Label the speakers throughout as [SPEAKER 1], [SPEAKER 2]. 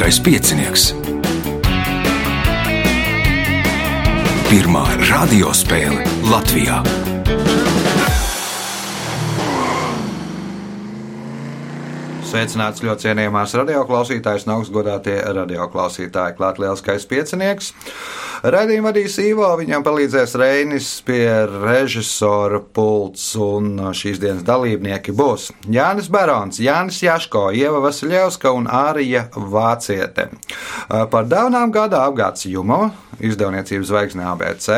[SPEAKER 1] Lieliskais piecinieks. Pirmā radiospēle Latvijā.
[SPEAKER 2] Sveicināts ļoti cienījamās radioklausītājas un augstgadātie radioklausītāji. Klāt lielskais piecinieks. Radījumu vadīs Ivo, viņam palīdzēs Reinis pie režisora pults, un šīs dienas dalībnieki būs Jānis Barons, Jānis Jaško, Ieva Vasiljevska un Ārija Vāciete. Par dāvanām gada apgāds Jumo, izdevniecības zvaigzne ABC.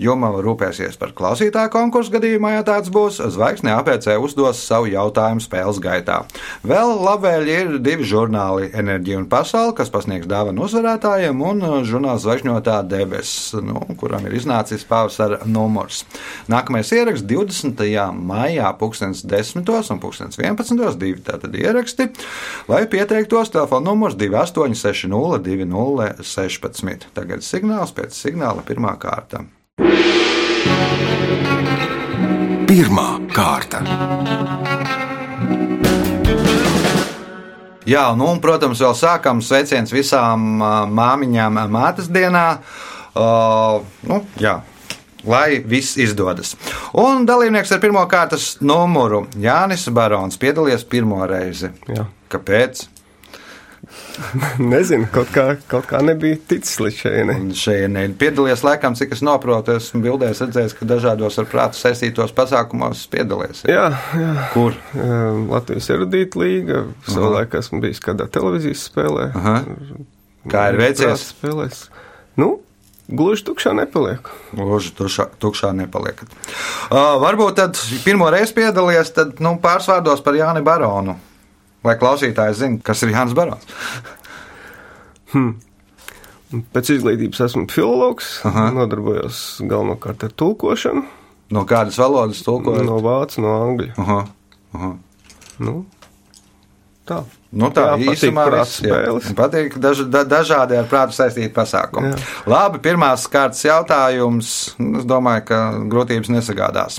[SPEAKER 2] Juma rūpēsies par klausītāju konkursu gadījumā, ja tāds būs. Zvaigzne ABC uzdos savu jautājumu spēles gaitā. Vēl labvēļi ir divi žurnāli - Enerģija un Pasaule, kas pasniegs dāvanu uzvarētājiem, un žurnāls Zvaigžņotā debesis, nu, kuram ir iznācis pavasara numurs. Nākamais ieraksts 20. maijā, 10. un 11. divi tātad ieraksti, lai pieteiktos telefona numurs 2860 2016. Tagad signāls pēc signāla pirmā kārta.
[SPEAKER 1] Pirmā kārta.
[SPEAKER 2] Jā, nu, un, protams, vēl sākam sveiciens visām māmiņām mātes dienā. Uh, nu, jā, lai viss izdodas. Un dalībnieks ar pirmā kārtas numuru Jānis Barons piedalījies pirmo reizi.
[SPEAKER 3] Jā.
[SPEAKER 2] Kāpēc?
[SPEAKER 3] Nezinu, kaut kā, kaut kā nebija ticis līdz šejienei.
[SPEAKER 2] Šeit piedalījies, laikam, cik es saprotu, esmu bildēs redzējis, ka dažādos ar prātu saistītos pasākumos piedalījies.
[SPEAKER 3] Jā, jā.
[SPEAKER 2] Kur?
[SPEAKER 3] Latvijas erudīta līga. Savulaik esmu bijis kādā televīzijas spēlē.
[SPEAKER 2] Aha. Kā ir veicies?
[SPEAKER 3] Spēlēs. Nu, gluži tukšā nepaliek.
[SPEAKER 2] Gluži tukšā, tukšā nepaliekat. Uh, varbūt tad pirmo reizi piedalījies, tad nu, pārsvārdos par Jāni Baronu. Lai klausītājs zinātu, kas ir Jānis Barons.
[SPEAKER 3] Pēc izglītības esmu filologs,
[SPEAKER 2] Aha.
[SPEAKER 3] nodarbojos galvenokārt ar tulkošanu.
[SPEAKER 2] No kādas valodas tulkojat?
[SPEAKER 3] No vācu, no angļu.
[SPEAKER 2] Aha. Aha.
[SPEAKER 3] Nu, tā.
[SPEAKER 2] Nu tā
[SPEAKER 3] patīk
[SPEAKER 2] īsumā
[SPEAKER 3] spēles.
[SPEAKER 2] Patīk daž, da, dažādi ar prātu saistīti pasākumi.
[SPEAKER 3] Jā.
[SPEAKER 2] Labi, pirmās kārtas jautājums. Es domāju, ka grūtības nesagādās.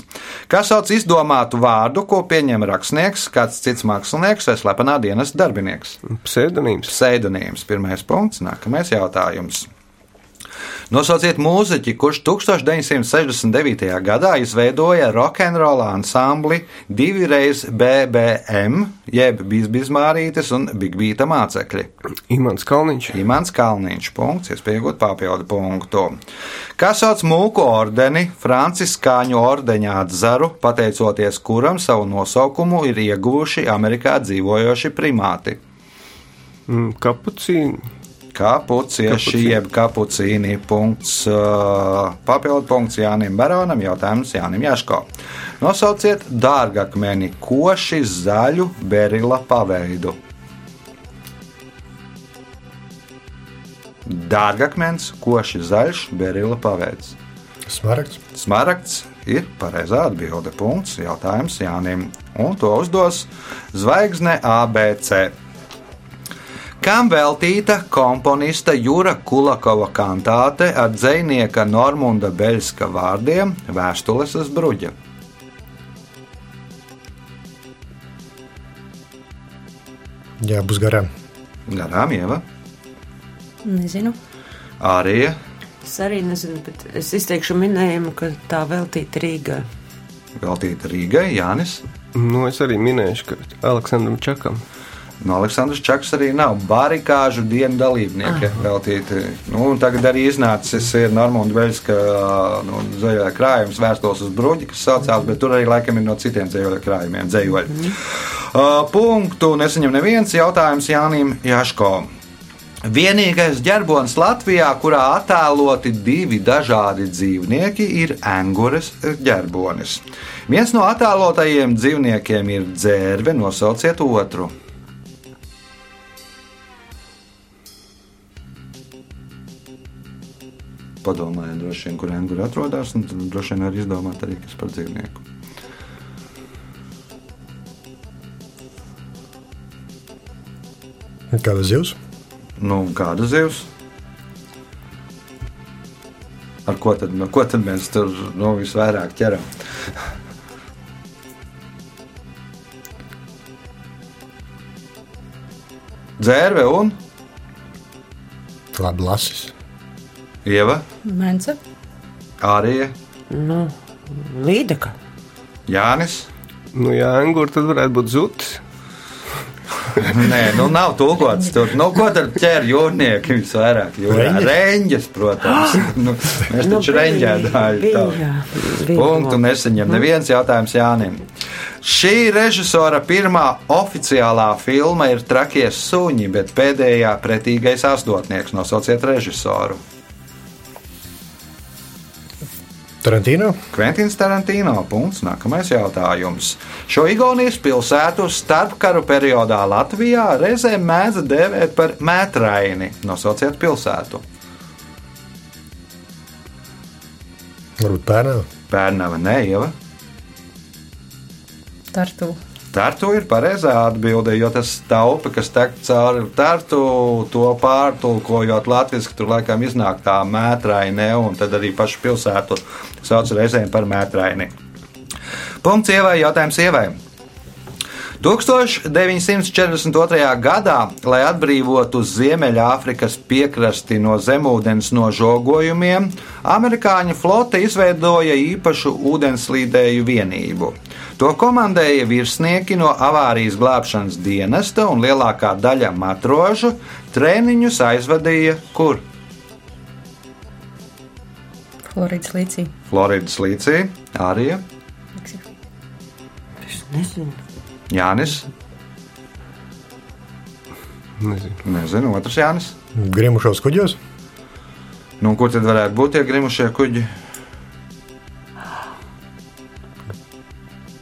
[SPEAKER 2] Kas sauc izdomātu vārdu, ko pieņem rakstnieks, kāds cits mākslinieks vai slepenā dienas darbinieks?
[SPEAKER 3] Pseidonīms.
[SPEAKER 2] Pseidonīms. Pirmais punkts, nākamais jautājums. Nosauciet mūziķi, kurš 1969. gadā izveidoja rokenrola ansambli divi reiz BBM, jeb Bizbizmārītes un Bigbīta mācekļi.
[SPEAKER 3] Imants Kalniņš.
[SPEAKER 2] Imants Kalniņš, punkts, iespējot papildu punktu. Kas sauc mūku ordeni, franciskāņu ordeņa atzaru, pateicoties kuram savu nosaukumu ir ieguvuši Amerikā dzīvojoši primāti?
[SPEAKER 3] Mm, Kapucīni.
[SPEAKER 2] Kapucieši, jeb kapucīni. Punkts, uh, papildu punkts Jānim Baronam, jautājums Jānim Jaško. Nosauciet dārgakmeni, koši zaļu berila paveidu. Dārgakmens, koši zaļš, berila paveids.
[SPEAKER 4] Smaragds.
[SPEAKER 2] Smaragds ir pareizā atbilde. Punkts, jautājums Jānim. Un to uzdos zvaigzne ABC. Kam veltīta komponista Jura Kulakova kantāte ar dzinieka Normunda Beļska vārdiem Vēstules uz bruģa?
[SPEAKER 4] Jā, būs garām.
[SPEAKER 2] Garām ieva,
[SPEAKER 5] Nezinu.
[SPEAKER 2] arī
[SPEAKER 6] Es arī nezinu, bet es izteikšu minējumu, ka tā veltīta Rīgai.
[SPEAKER 2] veltīta Rīgai, Jānis.
[SPEAKER 3] Nu, es arī minēšu, ka Aleksandram Čakam.
[SPEAKER 2] No Aleksandrs Čakas arī nav barikāžu dienu dalībnieki veltīti. Nu, tagad arī iznācis ir Normunda Veļska nu, dzējoļa krājums vēstules uz bruģi, kas saucās, bet tur arī laikam ir no citiem dzējoļa krājumiem dzējoļi. Uh, punktu nesaņem neviens jautājums Jānim Jaško. Vienīgais ģerbonis Latvijā, kurā attēloti divi dažādi dzīvnieki, ir angures ģerbonis. Viens no attēlotajiem dzīvniekiem ir dzērve, nosauciet otru. Padomājiet, droši vien, kur angura atrodas, tad droši vien var izdomāt arī, kas par dzīvnieku.
[SPEAKER 4] Kāda zivs?
[SPEAKER 2] Nu, kāda zivs? Ar ko tad, nu, ko tad mēs tur nu, visvairāk ķeram? Dzērve un
[SPEAKER 4] Labi, lasis.
[SPEAKER 2] Ieva,
[SPEAKER 5] Mence.
[SPEAKER 2] Ārija,
[SPEAKER 6] Nu, līdeka.
[SPEAKER 2] Jānis.
[SPEAKER 3] Nu, jā, Angūra tad varētu būt zutis.
[SPEAKER 2] Nē, nu nav tulkots tur. Nu, ko tad ķer jūrnieki visvairāk?
[SPEAKER 4] Reņģes,
[SPEAKER 2] protams. Nu, mēs
[SPEAKER 6] Nu,
[SPEAKER 2] taču
[SPEAKER 6] jā, bija
[SPEAKER 2] Punktu
[SPEAKER 6] to.
[SPEAKER 2] nesaņem. Neviens jautājums Jānim. Šī režisora pirmā oficiālā filma ir Trakie suņi, bet pēdējā pretīgais astotnieks. Nosauciet režisoru.
[SPEAKER 4] Tarantino.
[SPEAKER 2] Kventins Tarantino. Punkts. Nākamais jautājums. Šo Igaunijas pilsētu starpkaru periodā Latvijā reizēm mēdza dēvēt par mētraini. Nosauciet pilsētu.
[SPEAKER 4] Varbūt Pērnava.
[SPEAKER 2] Pērnava neieva.
[SPEAKER 5] Tartu.
[SPEAKER 2] Tartu ir pareizā atbilde, jo tas taupa, kas tek cauri tartu, to pārtulkojot latviešu, tur laikam iznāk tā mētraine, un tad arī pašu pilsētu sauc reizēm par mētraini. Punkts ievai, jautājums ievai. 1942. gadā, lai atbrīvotu Ziemeļāfrikas piekrasti no zemūdens nožogojumiem, amerikāņu flote izveidoja īpašu ūdenslīdēju vienību. To komandēja virsnieki no avārijas glābšanas dienesta un lielākā daļa matrožu treniņus aizvadīja kur?
[SPEAKER 5] Floridas līcī.
[SPEAKER 2] Floridas līcī, Ārija,
[SPEAKER 6] Es nezinu.
[SPEAKER 2] Jānis.
[SPEAKER 3] Nezinu.
[SPEAKER 2] Nezinu, otrs Jānis.
[SPEAKER 4] Grimušos kuģos.
[SPEAKER 2] Nu, kur tad varētu būt tie grimušie kuģi?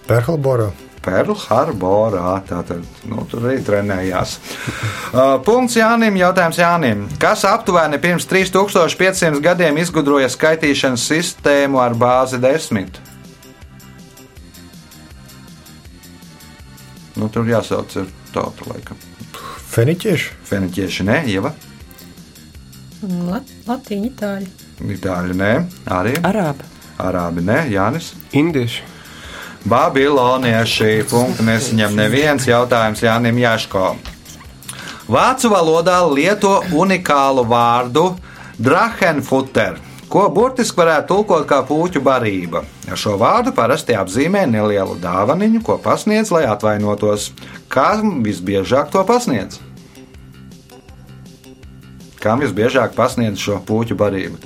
[SPEAKER 4] Perhalborā.
[SPEAKER 2] Perl Harborā. Tātad, nu, tur arī trenējās. Uh, punkts Jānim. Jautājums Jānim. Kas aptuveni pirms 3500 gadiem izgudroja skaitīšanas sistēmu ar bāzi 10? Nu, tur jāsauc ar tautu laikam.
[SPEAKER 4] Feniķieši.
[SPEAKER 2] Feniķieši nē, Ieva.
[SPEAKER 5] Lat Latīņa, Itāļi.
[SPEAKER 2] Itāļi nē, arī
[SPEAKER 6] Arāba.
[SPEAKER 2] Arābi nē, Jānis.
[SPEAKER 3] Indieši.
[SPEAKER 2] Babilonieši punktu nesaņem neviens jautājums Jānim Jaško. Vācu valodā lieto unikālu vārdu Drahenfutter, ko burtiski varētu tulkot kā puķu barība. Ar šo vārdu parasti apzīmē nelielu dāvaniņu, ko pasniedz, lai atvainotos. Kam visbiežāk to pasniedz? Kam visbiežāk pasniedz šo puķu barību?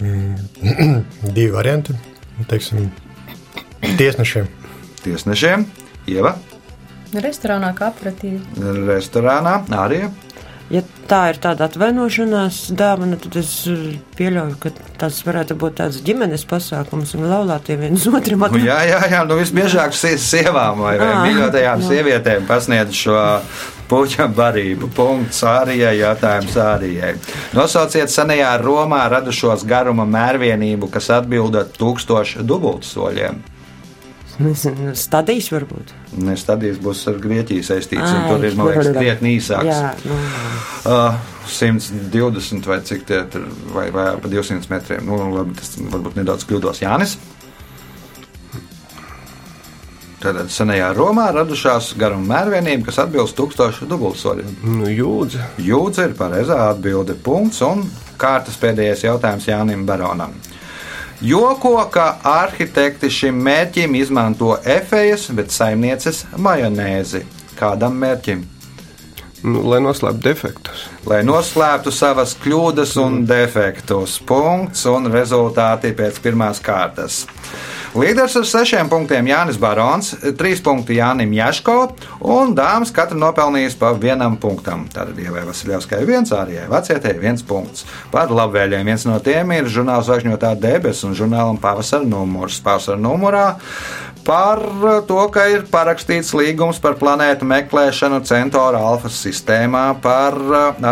[SPEAKER 2] Tā?
[SPEAKER 4] Divi varianti. Teiksim, tiesnešiem.
[SPEAKER 2] Tiesnešiem, Ieva,
[SPEAKER 5] Restorānā kā aperitīva.
[SPEAKER 2] restorānā, arī.
[SPEAKER 6] Ja tā ir tāda atvainošanās dāvana, tad es uh, pieļauju, ka tas varētu būt tāds ģimenes pasākums un laulātie viens otram
[SPEAKER 2] Nu,
[SPEAKER 6] atvainojas.
[SPEAKER 2] jā, jā, jā, nu visbiežāk sie- sievām vai, vai mīļotajām
[SPEAKER 6] jā.
[SPEAKER 2] sievietēm pasniedz šo puķa barību. Punkts Ārijai, jautājums Ārijai. Nosauciet senajā Romā radušos garuma mērvienību, kas atbilda tūkstošu dubultsoļiem.
[SPEAKER 6] Stadijas varbūt.
[SPEAKER 2] Ne stadijas būs ar Grieķiju saistīts, un
[SPEAKER 6] Ai,
[SPEAKER 2] tur ir, man liekas, krietni īsāks.
[SPEAKER 6] Jā, nu,
[SPEAKER 2] Uh, 120 vai cik tie tur, vai, vai pa 200 metriem. Nu, labi, tas varbūt nedaudz kļūdos Jānis. Tātad senajā Romā radušās garuma mērvienība, kas atbilst tūkstošu dubultsoļiem.
[SPEAKER 3] Nu, jūdzi.
[SPEAKER 2] Jūdze ir pareizā atbilde. Punkts un kārtas pēdējais jautājums Jānim Baronam. Joko, ka arhitekti šim mērķim izmanto efejas, bet saimnieces majonēzi. Kādam mērķim?
[SPEAKER 3] Nu, lai noslēptu defektus.
[SPEAKER 2] lai noslēptu savas kļūdas un defektus. Punkts un rezultāti pēc pirmās kārtas. Līderis ar sešiem punktiem Jānis Barons, trīs punkti Jānim Jaško un dāmas katra nopelnījis pa vienam punktam. Tātad Ievai Vasiljovskai viens, Ārijai Vacietei viens punkts. Par labvēlējiem viens no tiem ir žurnāls Zvaigžņotā debesis un žurnālam pavasara numurs. Pavasara numurā par to, ka ir parakstīts līgums par planētu meklēšanu Centora Alfa sistēmā, par,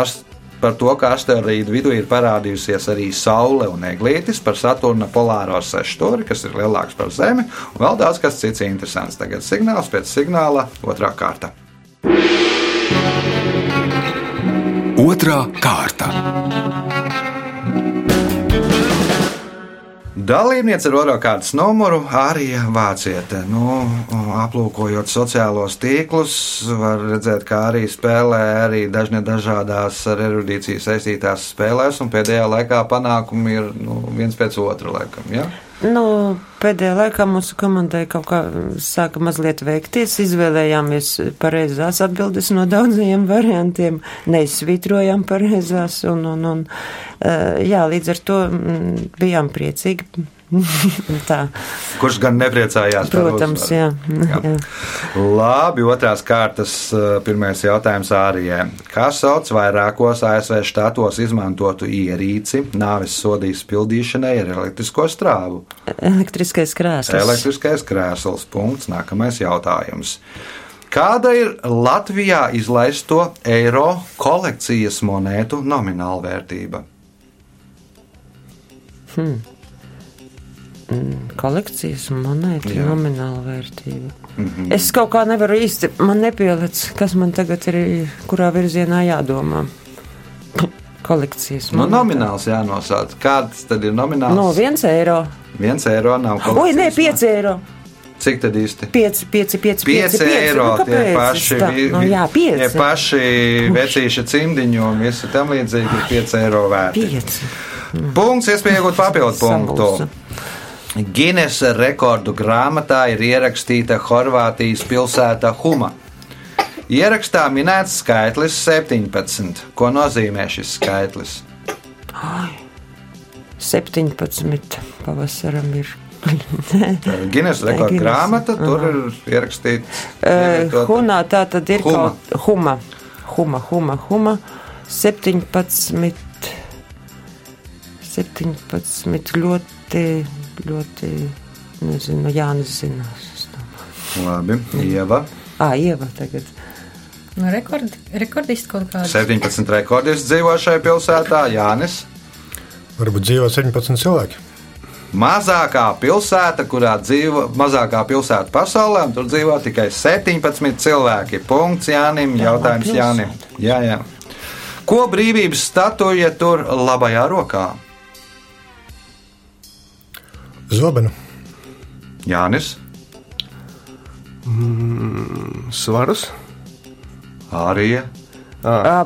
[SPEAKER 2] ast- par to, ka asteroīdu vidū ir parādījusies arī Saule un Eglītis, par Saturna polāro sešstūri, kas ir lielāks par Zemi, un vēl daudz kas cits interesants. Tagad signāls pēc signāla, otrā kārta.
[SPEAKER 1] Otrā kārta.
[SPEAKER 2] Dalībniece ar oro kārtas numuru arī vāciete. Nu, aplūkojot sociālos tīklus, var redzēt, ka arī spēlē arī dažne dažādās ar erudīciju saistītās spēlēs, un pēdējā laikā panākumi ir nu, viens pēc otra laikam. Ja?
[SPEAKER 6] Nu, pēdējā laikā mūsu komandai kaut kā sāka mazliet veikties. Izvēlējāmies pareizās atbildes no daudzajiem variantiem, neizsvītrojām pareizās, un, un, un jā, līdz ar to mm, bijām priecīgi.
[SPEAKER 2] Kurš gan nepriecājās?
[SPEAKER 6] Protams, jā. jā. jā.
[SPEAKER 2] Labi, otrās kārtas pirmais jautājums Ārijai. Kā sauc vairākos ASV štatos izmantotu ierīci nāves sodīs pildīšanai ar elektrisko strāvu?
[SPEAKER 6] Elektriskais krēsls.
[SPEAKER 2] Elektriskais krēsls. Punkts. Nākamais jautājums. Kāda ir Latvijā izlaisto eiro kolekcijas monētu nomināla vērtība?
[SPEAKER 6] Hmm. Mm, kolekcijas monētu nomināla vērtība. Mm -hmm. Es kaut kā nevaru īsti, man nepielic, kas man tagad ir, kurā virzienā jādomā. kolekcijas
[SPEAKER 2] monēta. Nu, nomināls jānosauc. Kāds tad ir nomināls?
[SPEAKER 6] No viens eiro.
[SPEAKER 2] Viens eiro nav
[SPEAKER 6] kolekcijas. Oi, nē, pieci eiro.
[SPEAKER 2] Cik tad īsti?
[SPEAKER 6] 5, 5, 5,
[SPEAKER 2] 5 eiro.
[SPEAKER 6] Nu,
[SPEAKER 2] tie paši, vi,
[SPEAKER 6] nu, jā,
[SPEAKER 2] tie paši vecīša cimdiņi un visi tam līdzīgi ir 5 eiro vērti.
[SPEAKER 6] 5.
[SPEAKER 2] Punkts, iespēja iegūt papildu punktu. Ginesa rekordu grāmatā ir ierakstīta Horvātijas pilsēta Huma. Ierakstā minēts skaitlis 17. Ko nozīmē šis skaitlis?
[SPEAKER 6] Ai, 17. pavasaram ir.
[SPEAKER 2] Gines rekordu grāmata, tur Aha. ir ierakstīts.
[SPEAKER 6] Uh, hunā tā tad ir huma. kaut huma, huma, huma, huma, 17, 17 ļoti ļoti, nezinu, Jānis zinās.
[SPEAKER 2] Labi, Ieva.
[SPEAKER 6] Ā, Ieva tagad.
[SPEAKER 5] Nu, rekord, rekordisti kaut kādi.
[SPEAKER 2] 17 rekordisti dzīvo šajā pilsētā, Jānis.
[SPEAKER 4] Varbūt dzīvo 17 cilvēki.
[SPEAKER 2] Mazākā pilsēta, kurā dzīvo mazākā pilsēta pasaulē, un tur dzīvo tikai 17 cilvēki. Punkts Jānim, jautājums Jānim. Jā, jā. Ko brīvības statuja tur labajā rokā?
[SPEAKER 4] Zobenu.
[SPEAKER 2] Jānis.
[SPEAKER 3] Mm, svarus.
[SPEAKER 2] Arī.
[SPEAKER 6] Ah,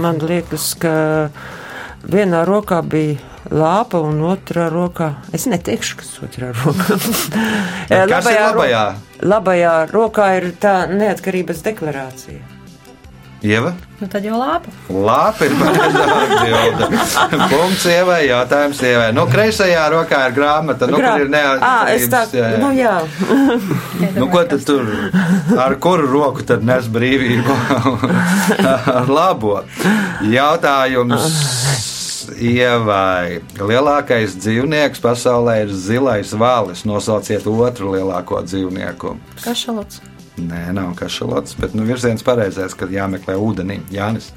[SPEAKER 6] man liekas, ka vienā rokā bija lāpa un otrā rokā. Es neteikšu, kas otrā rokā.
[SPEAKER 2] labajā, labajā?
[SPEAKER 6] labajā rokā ir tā neatkarības deklarācija.
[SPEAKER 2] Ieva?
[SPEAKER 5] Nu, tad jau lāpa.
[SPEAKER 2] Lāpa ir pareizā atbilde. Punkts ievai, jautājums ievai. Nu, kreisajā rokā ir grāmata, nu, Grā... kur ir neatkarības.
[SPEAKER 6] Tā, jā, jā. Nu, jā.
[SPEAKER 2] nu, ko tad tur, ar kuru roku tad nes brīvību? ar labo. Jautājums. Ievai. Lielākais dzīvnieks pasaulē ir zilais vālis. Nosauciet otru lielāko dzīvnieku.
[SPEAKER 5] Kašalots.
[SPEAKER 2] Nē, nav kašalots, bet nu, virziens pareizais, kad jāmeklē ūdenī. Jānis.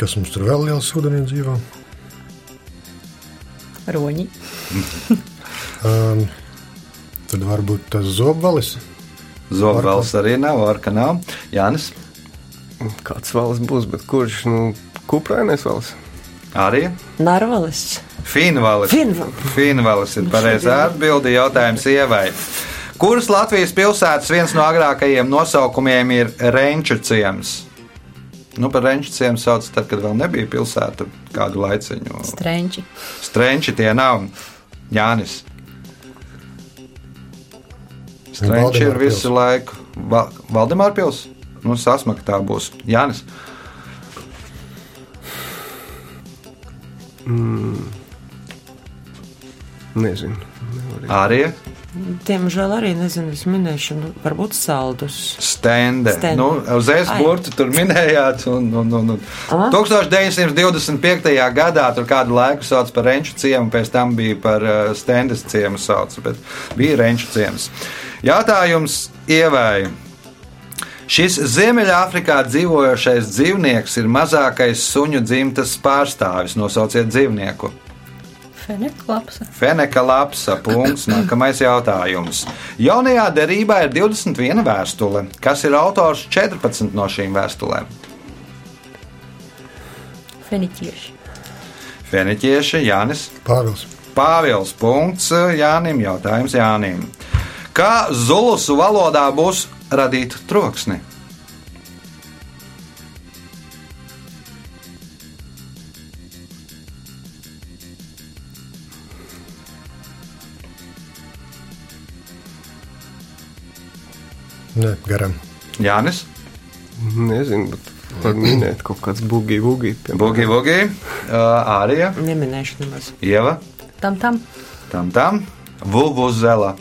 [SPEAKER 4] Kas mums tur vēl liels ūdenī dzīvo?
[SPEAKER 5] Roņi.
[SPEAKER 4] um, tad varbūt tas zobvalis.
[SPEAKER 2] Zobvalis arī nav, orka nav. Jānis.
[SPEAKER 3] Kāds valis būs, bet kurš? Nu, kuprainais valis.
[SPEAKER 2] Arī?
[SPEAKER 6] Narvalis.
[SPEAKER 2] Finvalis.
[SPEAKER 6] Finvalis,
[SPEAKER 2] Finvalis ir pareizā atbilde jautājums ievai. Kuras Latvijas pilsētas viens no agrākajiem nosaukumiem ir Renču ciems? Nu, par Renču ciemu sauc tad, kad vēl nebija pilsēta kādu laiciņu.
[SPEAKER 5] Strenči.
[SPEAKER 2] Strenči tie nav. Jānis. Strenči ir visu pils. laiku. Val Valdemāra pils? Nu, sasmaka tā būs. Jānis.
[SPEAKER 3] Mm. Nezinu.
[SPEAKER 2] Arī?
[SPEAKER 6] Diemžēl arī nezinu, es minēšu, nu, varbūt saldus.
[SPEAKER 2] Stende. Stende. Nu, uz e-sporta tur minējāt. Un, un, un, un. 1925. gadā tur kādu laiku sauc par Renču ciemu, pēc tam bija par uh, Stendes ciemu sauc, bet bija Renču ciems. Jautājums ievēja. Šis Ziemeļāfrikā dzīvojošais dzīvnieks ir mazākais suņu dzimtas pārstāvis. Nosauciet dzīvnieku.
[SPEAKER 5] Feneka lapsa.
[SPEAKER 2] Feneka lapsa. Punkts. Nākamais jautājums. Jaunajā derībā ir 21 vēstule. Kas ir autors 14 no šīm vēstulēm?
[SPEAKER 5] Feniķieši.
[SPEAKER 2] Feniķieši Jānis.
[SPEAKER 4] Pāvils.
[SPEAKER 2] Pāvils. Punkts Jānim. Jautājums Jānim. Kā zulusu valodā būs radīt troksni?
[SPEAKER 4] Nē, garam.
[SPEAKER 2] Jānis.
[SPEAKER 3] Nezinu, bet var minēt kaut kāds bugi, bugi.
[SPEAKER 2] Bugi, bugi. Uh, Ārija.
[SPEAKER 6] Neminēšu nemaz.
[SPEAKER 2] Ieva.
[SPEAKER 5] Tam tam.
[SPEAKER 2] Tam tam.
[SPEAKER 5] Variants.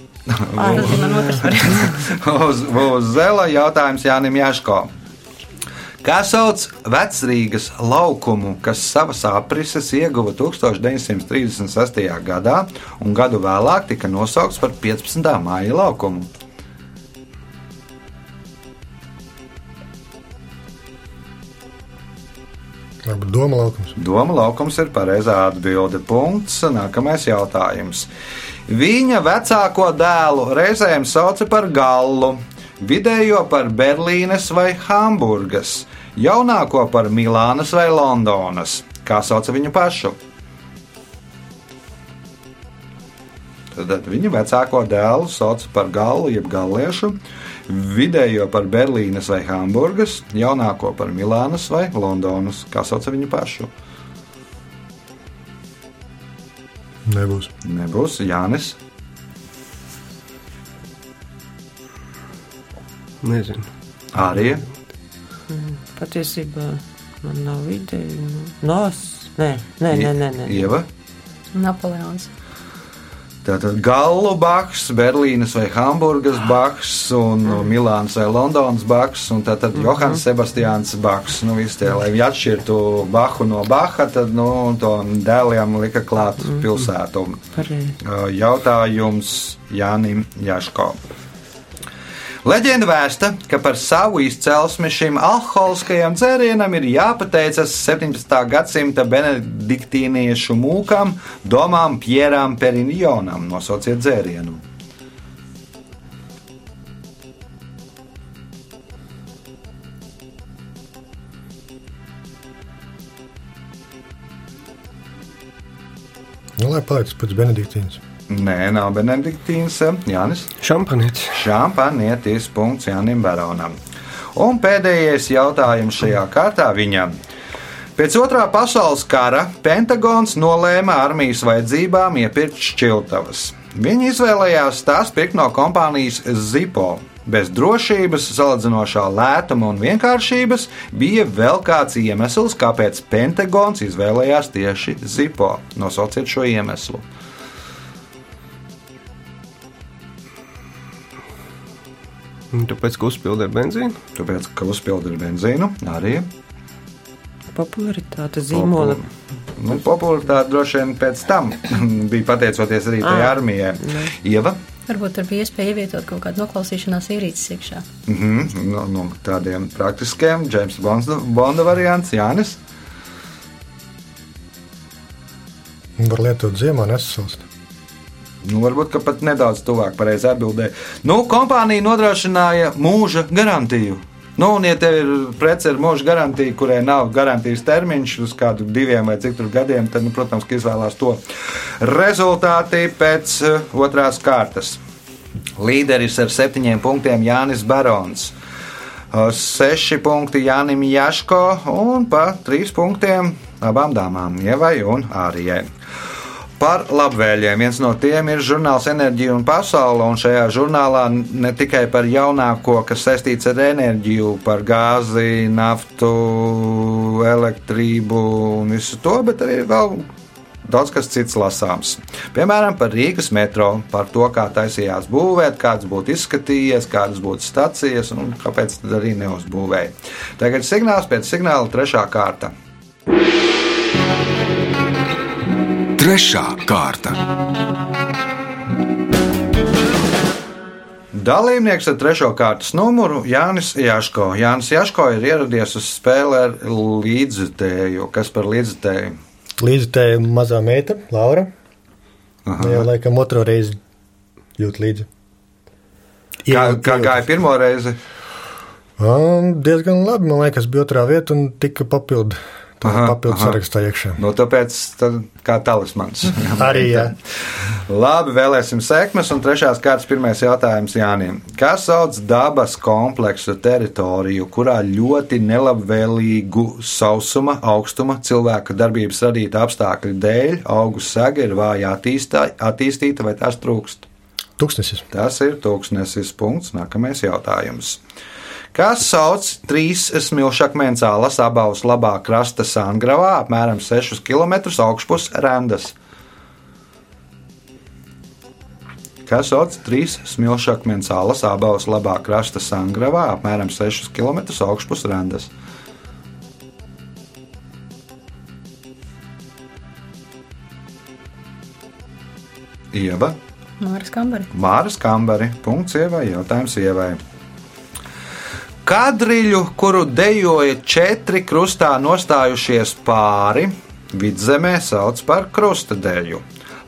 [SPEAKER 2] Vuvuzela jautājums Jānim Jaško. Kā sauc vecrīgas laukumu, kas savas aprises ieguva 1936. gadā un gadu vēlāk tika nosaukts par 15. māja laukumu?
[SPEAKER 4] Varbūt doma laukums.
[SPEAKER 2] Doma laukums ir pareizā atbilde. Punkts. Nākamais jautājums. Viņa vecāko dēlu reizēm sauca par gallu, vidējo par Berlīnes vai Hamburgas, jaunāko par Milānas vai Londonas. Kā sauca viņu pašu? Tad viņa vecāko dēlu sauc par gallu, jeb galliešu, vidējo par Berlīnes vai Hamburgas, jaunāko par Milānas vai Londonas. Kā sauc viņu pašu?
[SPEAKER 4] Nebūs.
[SPEAKER 2] Nebūs Jānis.
[SPEAKER 3] Nezinu.
[SPEAKER 2] Arī
[SPEAKER 6] Patiesībā man nav ideja. Nos? Nē, nē, nē, nē. nē.
[SPEAKER 2] Ieva.
[SPEAKER 5] Napoleons.
[SPEAKER 2] Tātad Gallu baks, Berlīnas vai Hamburgas baks, un mm. Milāns vai Londonas baks, un tātad mm -hmm. Johans Sebastians baks. Nu, visi tie, lai viņi atšķirtu Bahu no Baha, tad nu, to dēliem lika klāt mm -hmm. pilsētu.
[SPEAKER 6] Pareizi.
[SPEAKER 2] Jautājums Jānim Jaško. Leģenda vēsta, ka par savu izcelsmi šim alkoholiskajam dzērienam ir jāpateicas 17. gadsimta benediktīniešu mūkam, domām Pierām Perinjonam. Nosauciet dzērienu.
[SPEAKER 4] Nu, lai paliek pēc Benediktīnas.
[SPEAKER 2] Nē, nav benediktīns Jānis.
[SPEAKER 3] Šampanietis.
[SPEAKER 2] Šampanietis. Punkts Jānim Baronam. Un pēdējais jautājums šajā kārtā viņam. Pēc otrā pasaules kara Pentagons nolēma armijas vajadzībām iepirkt šķiltavas. Viņi izvēlējās tās pirkt no kompānijas Zipo. Bez drošības, salīdzinošā lētuma un vienkāršības bija vēl kāds iemesls, kāpēc Pentagons izvēlējās tieši Zipo. Nosauciet šo iemeslu.
[SPEAKER 3] Tāpēc, ka uzpildē benzīnu.
[SPEAKER 2] Tāpēc, ka uzpildīja benzīnu, arī
[SPEAKER 6] Popularitāte zīmola.
[SPEAKER 2] Nu, popularitāte droši vien pēc tam bija pateicoties arī tai
[SPEAKER 6] Ah.
[SPEAKER 2] armijai. Ieva,
[SPEAKER 5] Varbūt tur bija iespēja ievietot kaut kādu noklausīšanās ierīces iekšā.
[SPEAKER 2] mhm, no, no tādiem praktiskiem, James Bonda, Bonda variants, Jānis.
[SPEAKER 4] Var lietot ziemā, nesasalst.
[SPEAKER 2] Nu, varbūt pat nedaudz tuvāk pareizi atbildēja. Nu, kompānija nodrošināja mūža garantiju. Nu, un, ja tev ir prece ar mūža garantiju, kurai nav garantijas termiņš uz kādu diviem vai cik tur gadiem, tad, nu, protams, izvēlās to rezultāti pēc uh, otrās kārtas. Līderis ar septiņiem punktiem Jānis Barons. Uh, Seši punkti Jānim Jaško un pa trīs punktiem abām dāmām, Ievai un Ārijai. Par labvēliem. Viens no tiem ir žurnāls Enerģija un Pasaule. Un šajā žurnālā ne tikai par jaunāko, kas saistīts ar enerģiju, par gāzi, naftu, elektrību un visu to, bet arī vēl daudz kas cits lasāms. Piemēram, par Rīgas metro, par to, kā taisījās būvēt, kāds būtu izskatījies, kādas būtu stacijas un kāpēc tad arī neuzbūvēja. Tagad signāls pēc signāla trešā kārta.
[SPEAKER 1] Trešā kārta.
[SPEAKER 2] Dalībnieks ar trešo kārtas numuru Jānis Jaško. Jānis Jaško ir ieradies uz spēli ar līdzutēju. Kas par līdzutēju?
[SPEAKER 4] Līdzi te mazā meita, Laura.
[SPEAKER 2] Aha.
[SPEAKER 4] Jau laikam otro reizi jūt līdzi.
[SPEAKER 2] Kā,
[SPEAKER 4] Iejūt-
[SPEAKER 2] kā
[SPEAKER 4] iejūt.
[SPEAKER 2] gāja pirmo reizi?
[SPEAKER 4] Um, diezgan labi, man liekas, bija otrā vieta un tika papildu Tā
[SPEAKER 2] Aha,
[SPEAKER 4] ir papildus sarakstā iekšā.
[SPEAKER 2] Nu, tāpēc tad kā talismans.
[SPEAKER 4] Arī jā.
[SPEAKER 2] Labi, vēlēsim sekmes. Un trešās kārtas pirmais jautājums Jānim. Kas sauc dabas kompleksu teritoriju, kurā ļoti nelabvēlīgu sausuma, augstuma, cilvēka darbības radīta apstākļu dēļ augu sega ir vāja attīstā, attīstīta vai tās trūkst?
[SPEAKER 4] Tūkstnesis.
[SPEAKER 2] Tas ir tūkstnesis punkts. Nākamais jautājums. Kas sauc trīs smilšakmens alas abās labā krasta sangravā, apmēram 6 km augšpus rendas? Kas sauc trīs smilšakmens alas abās labā krasta sangravā, apmēram 6 km augšpus rendas? Ieva.
[SPEAKER 5] Māras kambari.
[SPEAKER 2] Māras kambari. Punkts ievai. Jautājums ievai. Kadriļu, kuru dejoja četri krustā nostājušies pāri, vidzemē sauc par krustadeļu.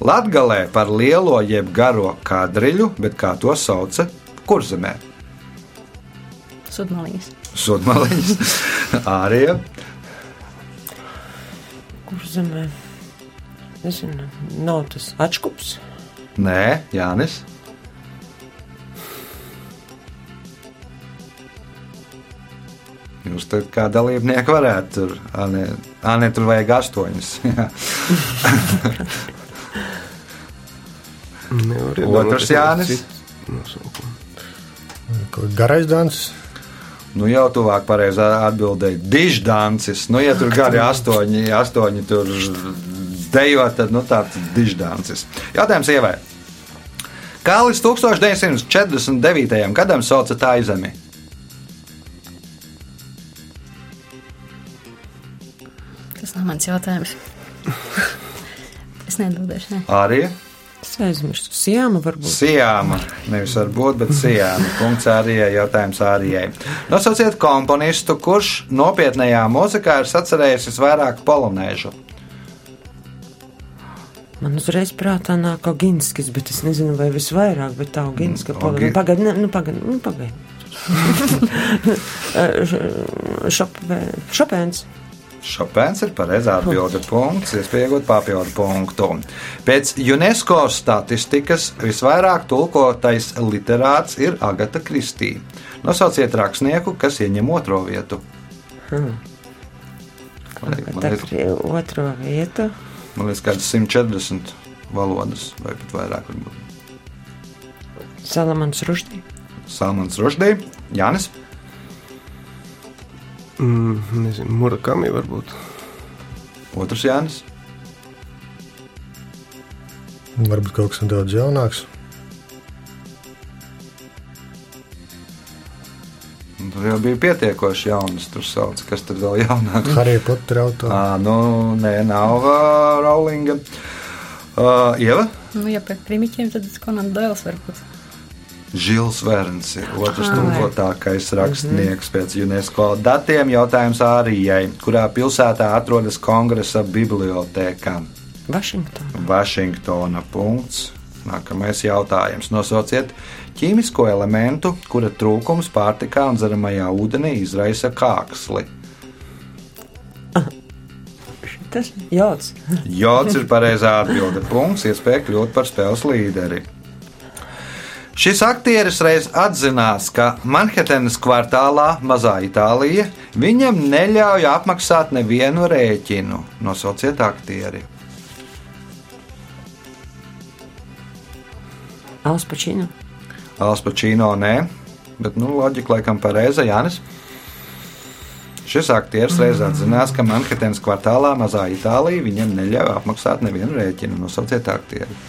[SPEAKER 2] Latgalē par lielo jeb garo kadriļu, bet kā to sauca kurzemē?
[SPEAKER 5] Sudmalīs.
[SPEAKER 2] Sudmaliņas. Ārija.
[SPEAKER 6] Kur zemē? Nezinu, nav tas atškups.
[SPEAKER 2] Nē, Jānis. Jūs tur kā dalībnieki varētu tur, Anē, Anē, tur vajag astoņas.
[SPEAKER 3] Nevar
[SPEAKER 2] Otrs Jānis?
[SPEAKER 4] Garais dancis.
[SPEAKER 2] Nu, jau tuvāk pareizā atbildēja diždancis. Nu, ja tur gari astoņi, astoņi tur dejo, tad nu, tāds diždancis. Jautājums ievai. Kā līdz 1949. gadam sauca tā izemi?
[SPEAKER 5] Mans jautājums. es neatbildēšu. Ne.
[SPEAKER 2] Arī
[SPEAKER 6] Es aizmirstu. Sijāma varbūt.
[SPEAKER 2] Sijāma. Nevis varbūt, bet Sijāma. Punkts arī jautājums Ārijai. Nosauciet komponistu, kurš nopietnējā mūzikā ir sacerējis visvairāk polonēžu.
[SPEAKER 6] Man uzreiz prātā nāk Oginskis, bet es nezinu, vai visvairāk, bet tā Oginska
[SPEAKER 2] Mm,
[SPEAKER 6] palika.
[SPEAKER 2] Ogi-
[SPEAKER 6] Pagaid, ne, nu pagaid, nu pagaid. Šopē- Šopēns.
[SPEAKER 2] Šopēns ir pareizā atbilde. Punkts, iespējot papildu punktu. Pēc UNESCO statistikas visvairāk tulkotais literāts ir Agata Kristī. Nosauciet rakstnieku, kas ieņem otro vietu.
[SPEAKER 6] Hmm.
[SPEAKER 2] Man liekas, man liekas,
[SPEAKER 6] ir otro vietu.
[SPEAKER 2] man liekas kādas 140 valodas vai pat vairāk. varbūt.
[SPEAKER 6] Salamans Ruštī.
[SPEAKER 2] Salmans Rušdī, Jānis.
[SPEAKER 3] Mm, nezinu, Murakami varbūt.
[SPEAKER 2] Otrs Jānis.
[SPEAKER 4] Varbūt kaut kas nedaudz jaunāks.
[SPEAKER 2] Un Tur jau bija pietiekoši jaunas. Tur sauc, kas tur vēl jaunāk.
[SPEAKER 4] Harija Potter auto.
[SPEAKER 2] Ā, nu, nē, nav uh, Rowlinga. Uh, Ieva.
[SPEAKER 5] Nu, ja par primiķiem, tad Conan Doils varbūt.
[SPEAKER 2] Žils Verns ir otrs tulkotākais rakstnieks pēc UNESCO datiem. Jautājums Ārijai, kurā pilsētā atrodas kongresa bibliotēka.
[SPEAKER 6] Vašingtonā.
[SPEAKER 2] Vašingtona. Punkts. Nākamais jautājums. Nosauciet ķīmisko elementu, kura trūkums pārtikā un dzeramajā ūdenī izraisa kāksli.
[SPEAKER 6] Tas jods.
[SPEAKER 2] Jods ir pareizā atbilde. Punkts, iespēja kļūt par spēles līderi. Šis aktieris reiz atzinās, ka Manhetenas kvartālā, Mazā Itālija, viņam neļauj apmaksāt nevienu rēķinu. Nosauciet aktieri.
[SPEAKER 6] Alspačīna.
[SPEAKER 2] Alspačīno nē, bet nu, loģika laikam pareiza, Jānis. Šis aktieris reiz atzinās, ka Manhetenas kvartālā, Mazā Itālija, viņam neļauj apmaksāt nevienu rēķinu. Nosauciet aktieri.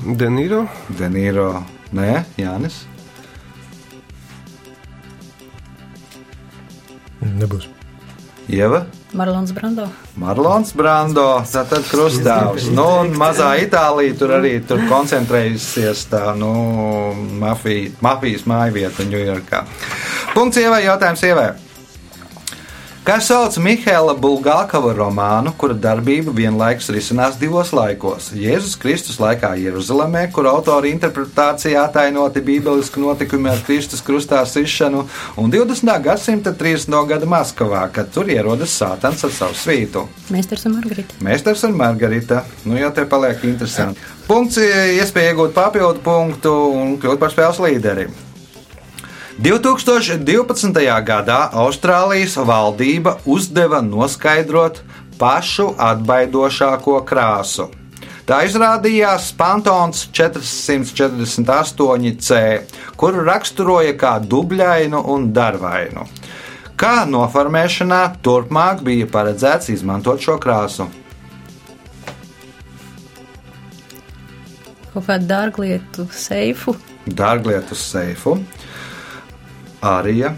[SPEAKER 3] Denīro.
[SPEAKER 2] Denīro, nē, Jānis.
[SPEAKER 4] Nebūs.
[SPEAKER 2] Ieva.
[SPEAKER 5] Marlons Brando.
[SPEAKER 2] Marlons Brando, tātad krustāvs. Nu, un mazā Itālija tur arī tur koncentrējusies tā, nu, mafija, mafijas mājvieta Ņujorkā. Punkts ievai, jautājums ievai. Kā sauc Mihaila Bulgākava romānu, kura darbība vienlaikus risinās divos laikos - Jēzus Kristus laikā Jeruzalemē, kur autora interpretācijā atainoti bībeliski notikumi ar Kristus krustā sišanu, un 20. gadsimta 30. gada Maskavā, kad tur ierodas Sātans ar savu svītu.
[SPEAKER 5] Mēsters un Margarita.
[SPEAKER 2] Mēsters un Margarita. Nu, jau te paliek interesanti. Punkts, iespēja iegūt papildu punktu un kļūt par spēles līderi. 2012. gadā Austrālijas valdība uzdeva noskaidrot pašu atbaidošāko krāsu. Tā izrādījās Pantons 448C, kuru raksturoja kā dubļainu un darvainu. Kā noformēšanā turpmāk bija paredzēts izmantot šo krāsu?
[SPEAKER 5] Kaut kādu dārglietu seifu.
[SPEAKER 2] Dārglietu seifu, Arija,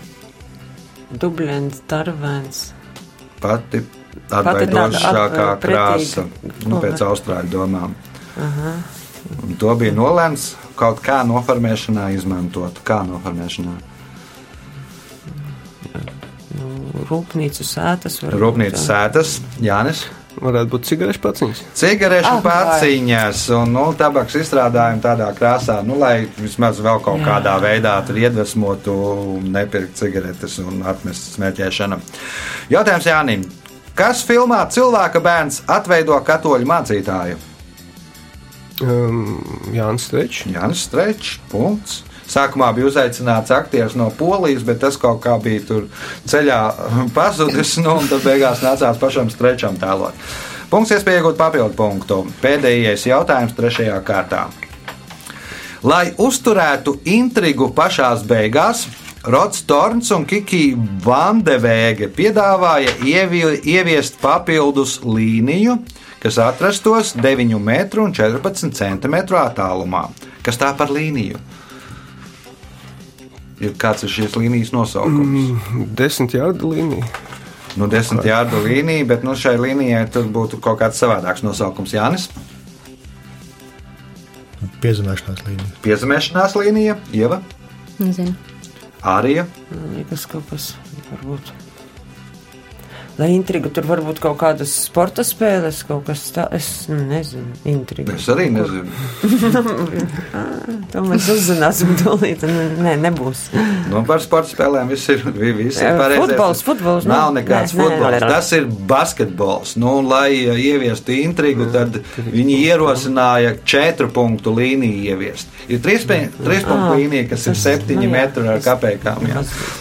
[SPEAKER 6] Dubļens, Darvēns.
[SPEAKER 2] pati
[SPEAKER 6] tāda
[SPEAKER 2] atbaidošākā
[SPEAKER 6] ap-
[SPEAKER 2] krāsa, nu, pēc austrāļu domām. Un to bija nolēmts kaut kā noformēšanā izmantot. Kā noformēšanā?
[SPEAKER 6] Rūpnīcu sētas. jā.
[SPEAKER 2] sētas, Jānis.
[SPEAKER 3] Varētu būt cigarešu paciņas.
[SPEAKER 2] Cigarešu
[SPEAKER 6] Ah,
[SPEAKER 2] paciņas un nu, tabaks izstrādājumi tādā krāsā, nu, lai vismaz vēl kaut
[SPEAKER 6] Jā.
[SPEAKER 2] kādā veidā tur iedvesmotu, nepirkt cigaretes un atmest smēķēšanu. Jautājums Jānim. Kas filmā cilvēka bērns atveido katoļu mācītāju?
[SPEAKER 3] Um, Jānis Strečs.
[SPEAKER 2] Jānis Strečs. Punkts. Sākumā bija uzaicināts aktieris no Polijas, bet tas kaut kā bija tur ceļā pazudis. Nu, un tad beigās nācās pašam Strečam tēlot. Punkts, iespēja iegūt papildu punktu. Pēdējais jautājums trešajā kārtā. Lai uzturētu intrigu pašās beigās, Rods Torns un Kiki Vandevēge piedāvāja ievi, ieviest papildus līniju, kas atrastos 9 metru un 14 centimetru attālumā. Kas tā par līniju? Ir kāds ir šīs līnijas nosaukums? Mm.
[SPEAKER 3] Desmit jārdu līnija.
[SPEAKER 2] Nu, desmit jārdu līnija, bet nu, šai līnijai tur būtu kaut kāds savādāks nosaukums. Jānis,
[SPEAKER 4] Piezemēšanās līnija.
[SPEAKER 2] piezemēšanās līnija, Ieva,
[SPEAKER 5] Nezinu.
[SPEAKER 2] Arija.
[SPEAKER 6] Man liekas, kaut kas varbūt. Lai intriga tur varbūt kaut kādas sporta spēles, kaut kas tāds. Es nezinu, intriga.
[SPEAKER 2] Es arī nezinu.
[SPEAKER 6] To mēs uzzināsim tūlīt. Nē, nebūs.
[SPEAKER 2] Nu, par sporta spēlēm viss ir, vi- viss ir
[SPEAKER 6] Eh,
[SPEAKER 2] pareizi.
[SPEAKER 6] futbols, futbols,
[SPEAKER 2] Nav
[SPEAKER 6] nu,
[SPEAKER 2] nekāds
[SPEAKER 6] nē,
[SPEAKER 2] futbols.
[SPEAKER 6] nē, nē.
[SPEAKER 2] Tas ir basketbols. Nu, lai uh, ieviestu intrigu, tad viņi ierosināja četru punktu līniju ieviest. Ir trīs, trīs punktu
[SPEAKER 6] Ah,
[SPEAKER 2] līnija, kas ir septiņi
[SPEAKER 6] nu
[SPEAKER 2] metri ar kapekām.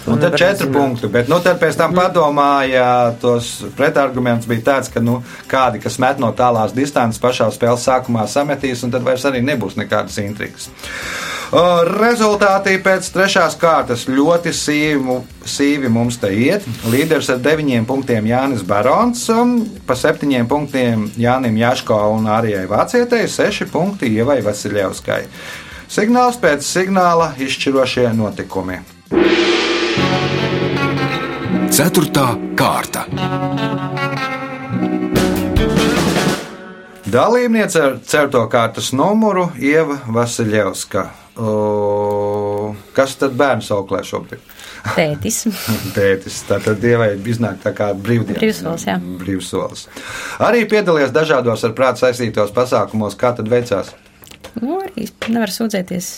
[SPEAKER 2] Un tad
[SPEAKER 6] zināt.
[SPEAKER 2] punkti. Bet nu, tad pēc tam padomāja, tos pretarguments bija tāds, ka nu, kādi, kas met no tālās distances, pašā spēles sākumā sametīs, un tad vairs arī nebūs nekādas intrigas. Rezultāti pēc trešās kārtas ļoti sīvi, sīvi mums te iet. Līderis ar deviņiem punktiem Jānis Barons, pa septiņiem punktiem Jānim Jaško un Arijai Vācietei, seši punkti Ievai Vasiljevskai. Signāls pēc signāla izšķirošie notikumi.
[SPEAKER 1] Ceturtā kārta.
[SPEAKER 2] Dalībniece ar certo kārtas numuru Ieva Vasiljevska. O, kas tad bērns auklē šobrīd?
[SPEAKER 5] Tētis.
[SPEAKER 2] Tētis, tātad dievai iznāk tā kā brīvdienas.
[SPEAKER 5] Brīvsolis, jā.
[SPEAKER 2] Brīvsolis. Arī piedalījies dažādos ar prātu saistītos pasākumos. Kā tad veicās?
[SPEAKER 5] Nu, arī nevar sūdzēties.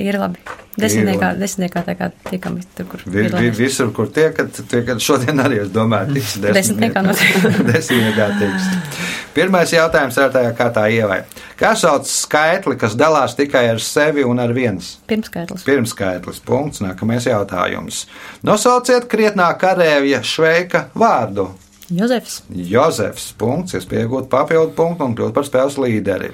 [SPEAKER 5] Ir labi. Desmitniekā, desmitniekā tā kā tiekam tur, kur
[SPEAKER 2] Vi, vi, visur, kur tiekat, tiekat šodien arī, es domāju, tiks
[SPEAKER 5] Desmitniekā noteikti.
[SPEAKER 2] Desmitniekā tiks. Pirmais jautājums ir tajā kārtā ievai. Kā sauc skaitli, kas dalās tikai ar sevi un ar viens?
[SPEAKER 5] Pirmskaitlis.
[SPEAKER 2] Pirmskaitlis. Punkts. Nākamais jautājums. Nosauciet krietnā karēvja šveika vārdu.
[SPEAKER 5] Jozefs.
[SPEAKER 2] Jozefs. Punkts. Es pieņemu papildu punktu un kļūstu par spēles līderi.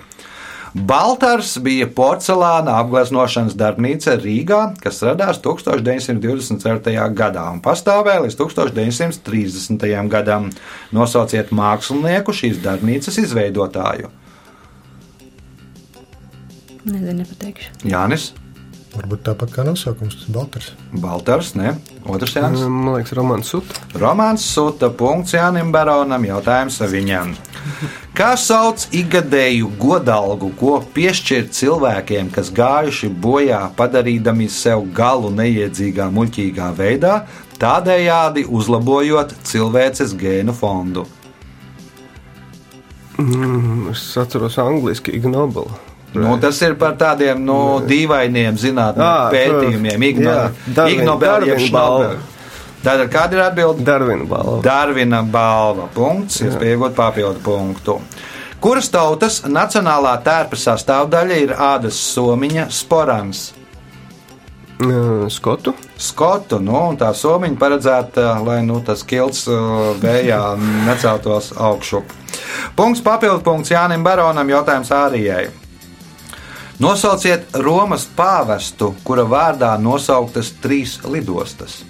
[SPEAKER 2] Baltars bija porcelāna apgleznošanas darbnīca Rīgā, kas radās 1924. gadā un pastāvēja līdz 1930. gadam. Nosauciet mākslinieku šīs darbnīcas izveidotāju.
[SPEAKER 5] Nezinu, nepateikšu.
[SPEAKER 2] Jānis,
[SPEAKER 4] Varbūt tāpat kā nosaukums, tas Baltars.
[SPEAKER 2] Baltars, ne? Otrs Jānis.
[SPEAKER 3] Man liekas, Romanis Suta.
[SPEAKER 2] Romāns Suta. Punkts Jānim Baronam. Jautājums viņam. Kā sauc ikgadēju godalgu, ko piešķir cilvēkiem, kas gājuši bojā, padarīdami sev galu neiedzīgā, muļķīgā veidā, tādējādi uzlabojot cilvēces gēnu fondu?
[SPEAKER 3] Mm, es atceros angliski Ignobelu.
[SPEAKER 2] Nu, tas ir par tādiem nu, dīvainiem zinātniem
[SPEAKER 3] Ā,
[SPEAKER 2] pētījumiem. Igno,
[SPEAKER 3] jā, Darwin-
[SPEAKER 2] Ignobel, jeb
[SPEAKER 3] Darwin balva.
[SPEAKER 2] Šnobel. Tātad kāda ir atbilde?
[SPEAKER 3] Darvina balva.
[SPEAKER 2] Darvina balva. Punkts, iespēja iegūt papildu punktu. Kuras tautas nacionālā tērpa sastāvdaļa ir ādas somiņa sporans?
[SPEAKER 3] Skotu.
[SPEAKER 2] Skotu, nu, un tā somiņa paredzēta, lai nu, tas kilts uh, vējā neceltos augšup. Punkts papildu punkts Jānim Baronam, jautājums Ārijai. Nosauciet Romas pāvestu, kura vārdā nosauktas trīs lidostas.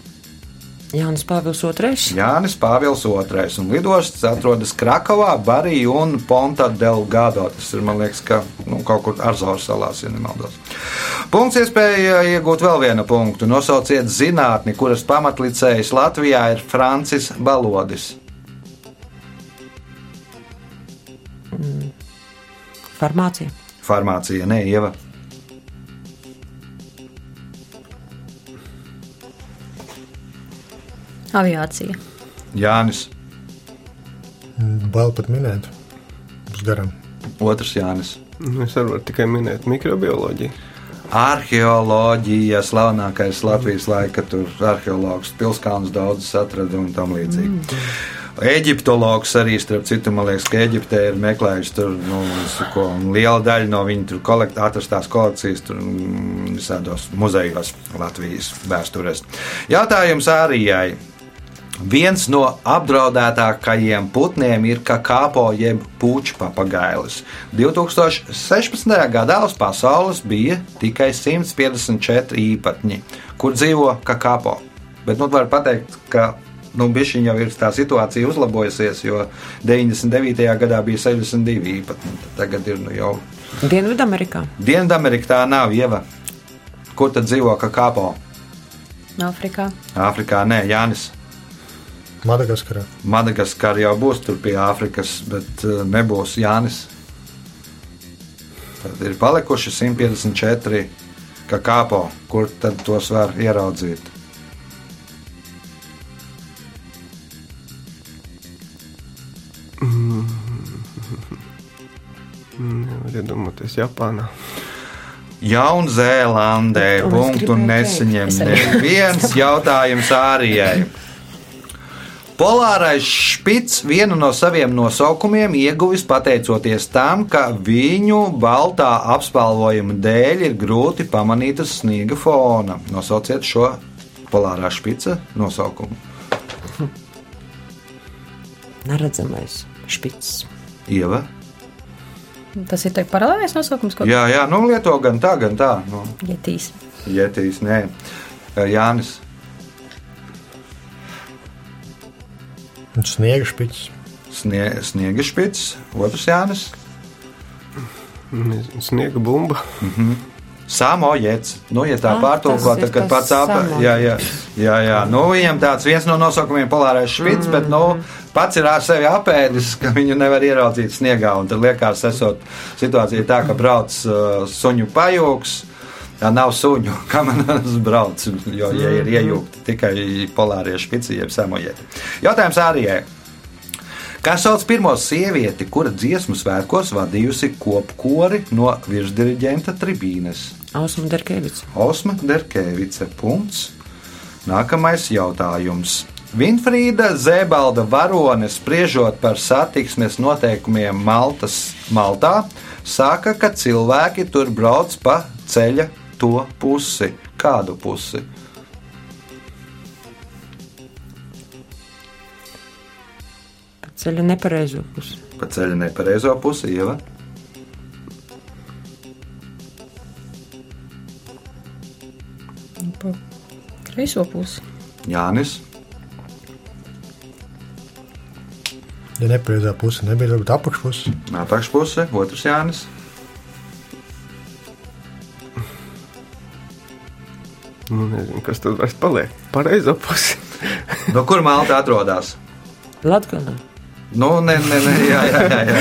[SPEAKER 6] Jānis Pāvils II.
[SPEAKER 2] Jānis Pāvils II. un lidostas atrodas Krakovā, Barī un Ponta Delgado. Tas ir, man liekas, ka nu, kaut kur Arzoru salās, ja nemaldos. Punkts iespēja iegūt vēl vienu punktu. Nosauciet zinātni, kuras pamatlicējs Latvijā ir Francis Balodis.
[SPEAKER 6] Farmācija.
[SPEAKER 2] Farmācija neieva.
[SPEAKER 5] Aviācija.
[SPEAKER 2] Jānis,
[SPEAKER 4] Bail pat minēt. Būs garām.
[SPEAKER 2] otrs Jānis.
[SPEAKER 3] Nu, Es varu tikai minēt mikrobioloģiju.
[SPEAKER 2] Arheoloģija, slavenākais Latvijas laika, tur arheologs pilskalns daudz atrada un tam līdzīgi. Mm. Eģiptologs arī, starp citu, man liekas, ka Eģiptē ir meklējuši tur nu, ko, liela daļa no viņu tur kolekt, atrastās kolekcijas tur mm, visādos muzejos Latvijas vēsturēs. Jautājums Ārijai. Viens no apdraudētākajiem putniem ir kakāpo jeb puķu papagailis. 2016. gadā uz pasaules bija tikai 154 īpatņi, kur dzīvo kakāpo. Bet nu, var teikt, ka nu, bišķiņ jau ir tā situācija uzlabojusies, jo 99. gadā bija 62 īpatņi. tad Tagad ir nu, jau
[SPEAKER 6] Dienvidamerikā.
[SPEAKER 2] Dienvidamerikā tā nav ieva. Kur tad dzīvo kakāpo?
[SPEAKER 5] Āfrikā.
[SPEAKER 2] Āfrikā nē, Jānis.
[SPEAKER 4] Madagaskarā.
[SPEAKER 2] Madagaskarā jau būs tur pie Āfrikas, bet uh, nebūs Jānis. Tad ir palikuši 154 kakāpo, kur tad tos var ieraudzīt.
[SPEAKER 3] Nevar iedomāties Japānā.
[SPEAKER 2] Jaunzēlandē punktu nesaņem neviens jautājums Ārijai. Polārais špits vienu no saviem nosaukumiem ieguvis pateicoties tam, ka viņu baltā apspalvojuma dēļ ir grūti pamanīt uz sniega fona. Nosauciet šo polārā špica nosaukumu.
[SPEAKER 6] Neredzamais špits.
[SPEAKER 2] Ieva.
[SPEAKER 5] Tas ir tāds paralēlais nosaukums, ko
[SPEAKER 2] Jā, jā, nu lieto gan tā, gan tā. Nu,
[SPEAKER 5] Jetīs.
[SPEAKER 2] Jetīs, nē. Jānis.
[SPEAKER 4] Špičs.
[SPEAKER 2] Snie, sniega špits, otrs Jānis.
[SPEAKER 3] Sniega bumba.
[SPEAKER 2] Samojets. Nu, ja tā
[SPEAKER 6] Ah,
[SPEAKER 2] pārtulko, tad, kad pats apgādājās, jā, jā, jā, jā. Nu, viņam tāds viens no nosaukumiem polārais špits, mm. bet nu, pats ir ar sevi apēdis, ka viņu nevar ieraudzīt sniegā. Un tad liekas, esot situācija tā, ka brauc uh, suņu pajūgs. Jā, nav suņu, kā man brauc, jo, ja ir iejūgti tikai polārie špici, jeb samojeti. Jautājums Ārijai. Kā sauc pirmo sievieti, kura dziesmu svētkos vadījusi kopkori no virsdiriģenta tribīnes?
[SPEAKER 6] Ausma Derkevics.
[SPEAKER 2] Osma Derkevice. Punkts. Nākamais jautājums. Winfrīda Zēbalda varone spriežot par satiksmes noteikumiem Maltas, Maltā, saka, ka cilvēki tur brauc pa ceļa to pusi. Kādu pusi?
[SPEAKER 6] Ceļa nepareizo pusi.
[SPEAKER 2] Pa ceļa nepareizo pusi, Ieva.
[SPEAKER 5] Pa kreiso pusi.
[SPEAKER 2] Jānis.
[SPEAKER 4] Ja nepareizā puse nebija, varbūt apakšpuse.
[SPEAKER 2] Apakšpuse, otrs Jānis.
[SPEAKER 3] Nu, nezinu, kas tad vairs paliek. Pareizo pusi.
[SPEAKER 2] No kur Malta atrodas?
[SPEAKER 6] Latgalē.
[SPEAKER 2] Nu, nē, nē, nē, jā, jā, jā. jā.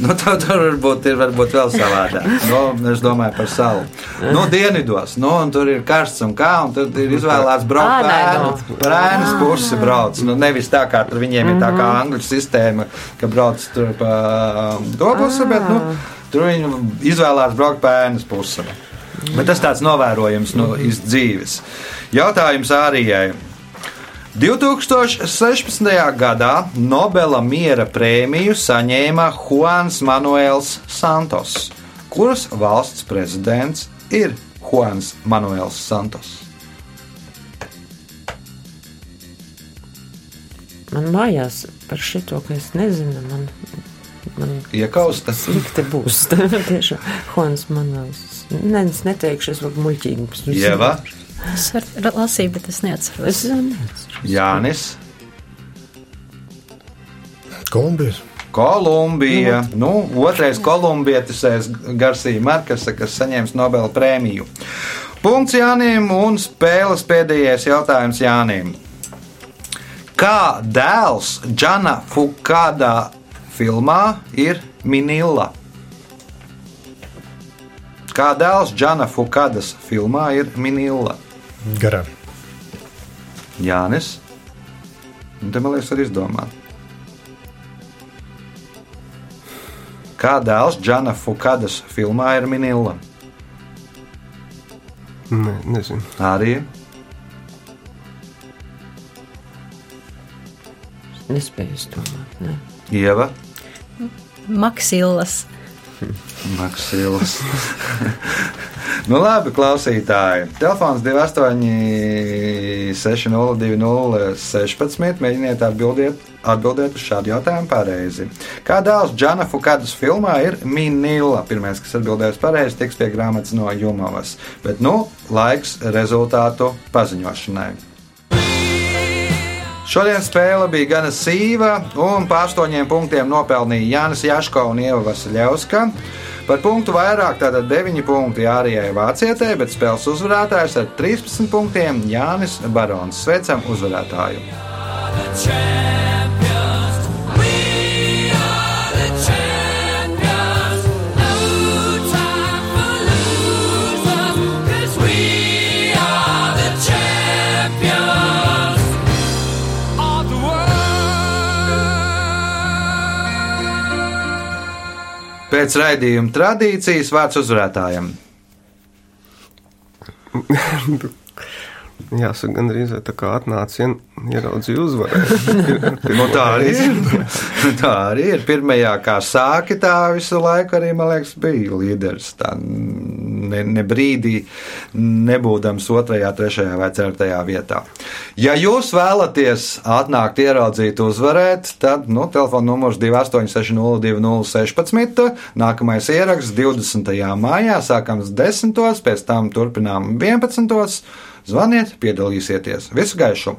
[SPEAKER 2] Nu, tur, tur varbūt ir varbūt vēl savādāk. Nu, es domāju par salu. Nu, dienvidos, nu, un tur ir karsts un kā, un tad ir izvēlēts braukt ēnu.
[SPEAKER 6] nu.
[SPEAKER 2] Par ēnas pusi brauc. Nu, nevis tā kā tur viņiem ir tā kā angļu sistēma, ka brauc tur pa um, to pusi, bet, nu, tur viņi izvēlēts braukt pa ēnas pusi. Bet tas tāds novērojums no iz dzīves. Jautājums Ārijai. 2016. gadā Nobela miera prēmiju saņēma Juans Manuels Santos. Kuras valsts prezidents ir Juans Manuels Santos?
[SPEAKER 6] Man mājās par šito, ka es nezinu, man, man
[SPEAKER 2] Iekausta.
[SPEAKER 6] slikti būs. Tiešām, Juans Manuels. Nē, es neteikšu, es vēl muļķīgi.
[SPEAKER 2] Ieva,
[SPEAKER 5] Es varu lasīt, bet es neatceros.
[SPEAKER 6] Es nezinu.
[SPEAKER 2] Jānis,
[SPEAKER 4] Kolumbijas.
[SPEAKER 2] Kolumbija. Nu, otrais kolumbietis Garcija Markesa, kas saņems Nobela prēmiju. Punkts Jānim un spēles pēdējais jautājums Jānim. Kā dēls Džana Fukādā filmā ir Minilla? Kā dēls Džana Fukādas filmā ir Minilla?
[SPEAKER 4] Garā.
[SPEAKER 2] Jānis. Un te man liekas, var izdomāt. Kā dēls Džana Fukādas filmā ir Minilla?
[SPEAKER 3] Nē, nezinu.
[SPEAKER 2] Arī
[SPEAKER 6] Nespēju es domāt. Ne.
[SPEAKER 2] Ieva.
[SPEAKER 5] Maksillas.
[SPEAKER 2] Maksīlis. nu, labi, klausītāji. Telefons 28, 602, 16. Mēģiniet atbildēt, atbildēt uz šādu jautājumu pareizi. Kā dēls Džana Fukadas filmā ir Minila? Pirmais, kas atbildēs pareizi, tiks pie grāmatas no Jumavas. Bet nu, laiks rezultātu paziņošanai. Šodien spēle bija gana sīva, un pār astoņiem punktiem nopelnīja Jānis Jaško un Ieva Vasiljauska. Par punktu vairāk, tātad 9 punkti Jārijai Vācietē, bet spēles uzvarētājs ar 13 punktiem Jānis Barons. Sveicam uzvarētāju!
[SPEAKER 7] champions.
[SPEAKER 2] Pēc raidījuma tradīcijas vārds uzvarētājam.
[SPEAKER 3] Jāsaka, gandrīz tā kā atnāca, ieraudzīja uzvaru.
[SPEAKER 2] Nu, tā arī ir. tā arī ir. Pirmajā, kā sāki, tā visu laiku arī, man liekas, bija līderis. Tā ne, ne brīdī nebūdams otrajā, trešajā vai ceturtajā vietā. Ja jūs vēlaties atnākt, ieraudzīt, uzvarēt, tad nu, telefona numurs 28602016. Nākamais ieraksts 20. maijā, sākams 10. pēc tam turpinām 11. Zvaniet, piedalīsieties. Visu gaišu!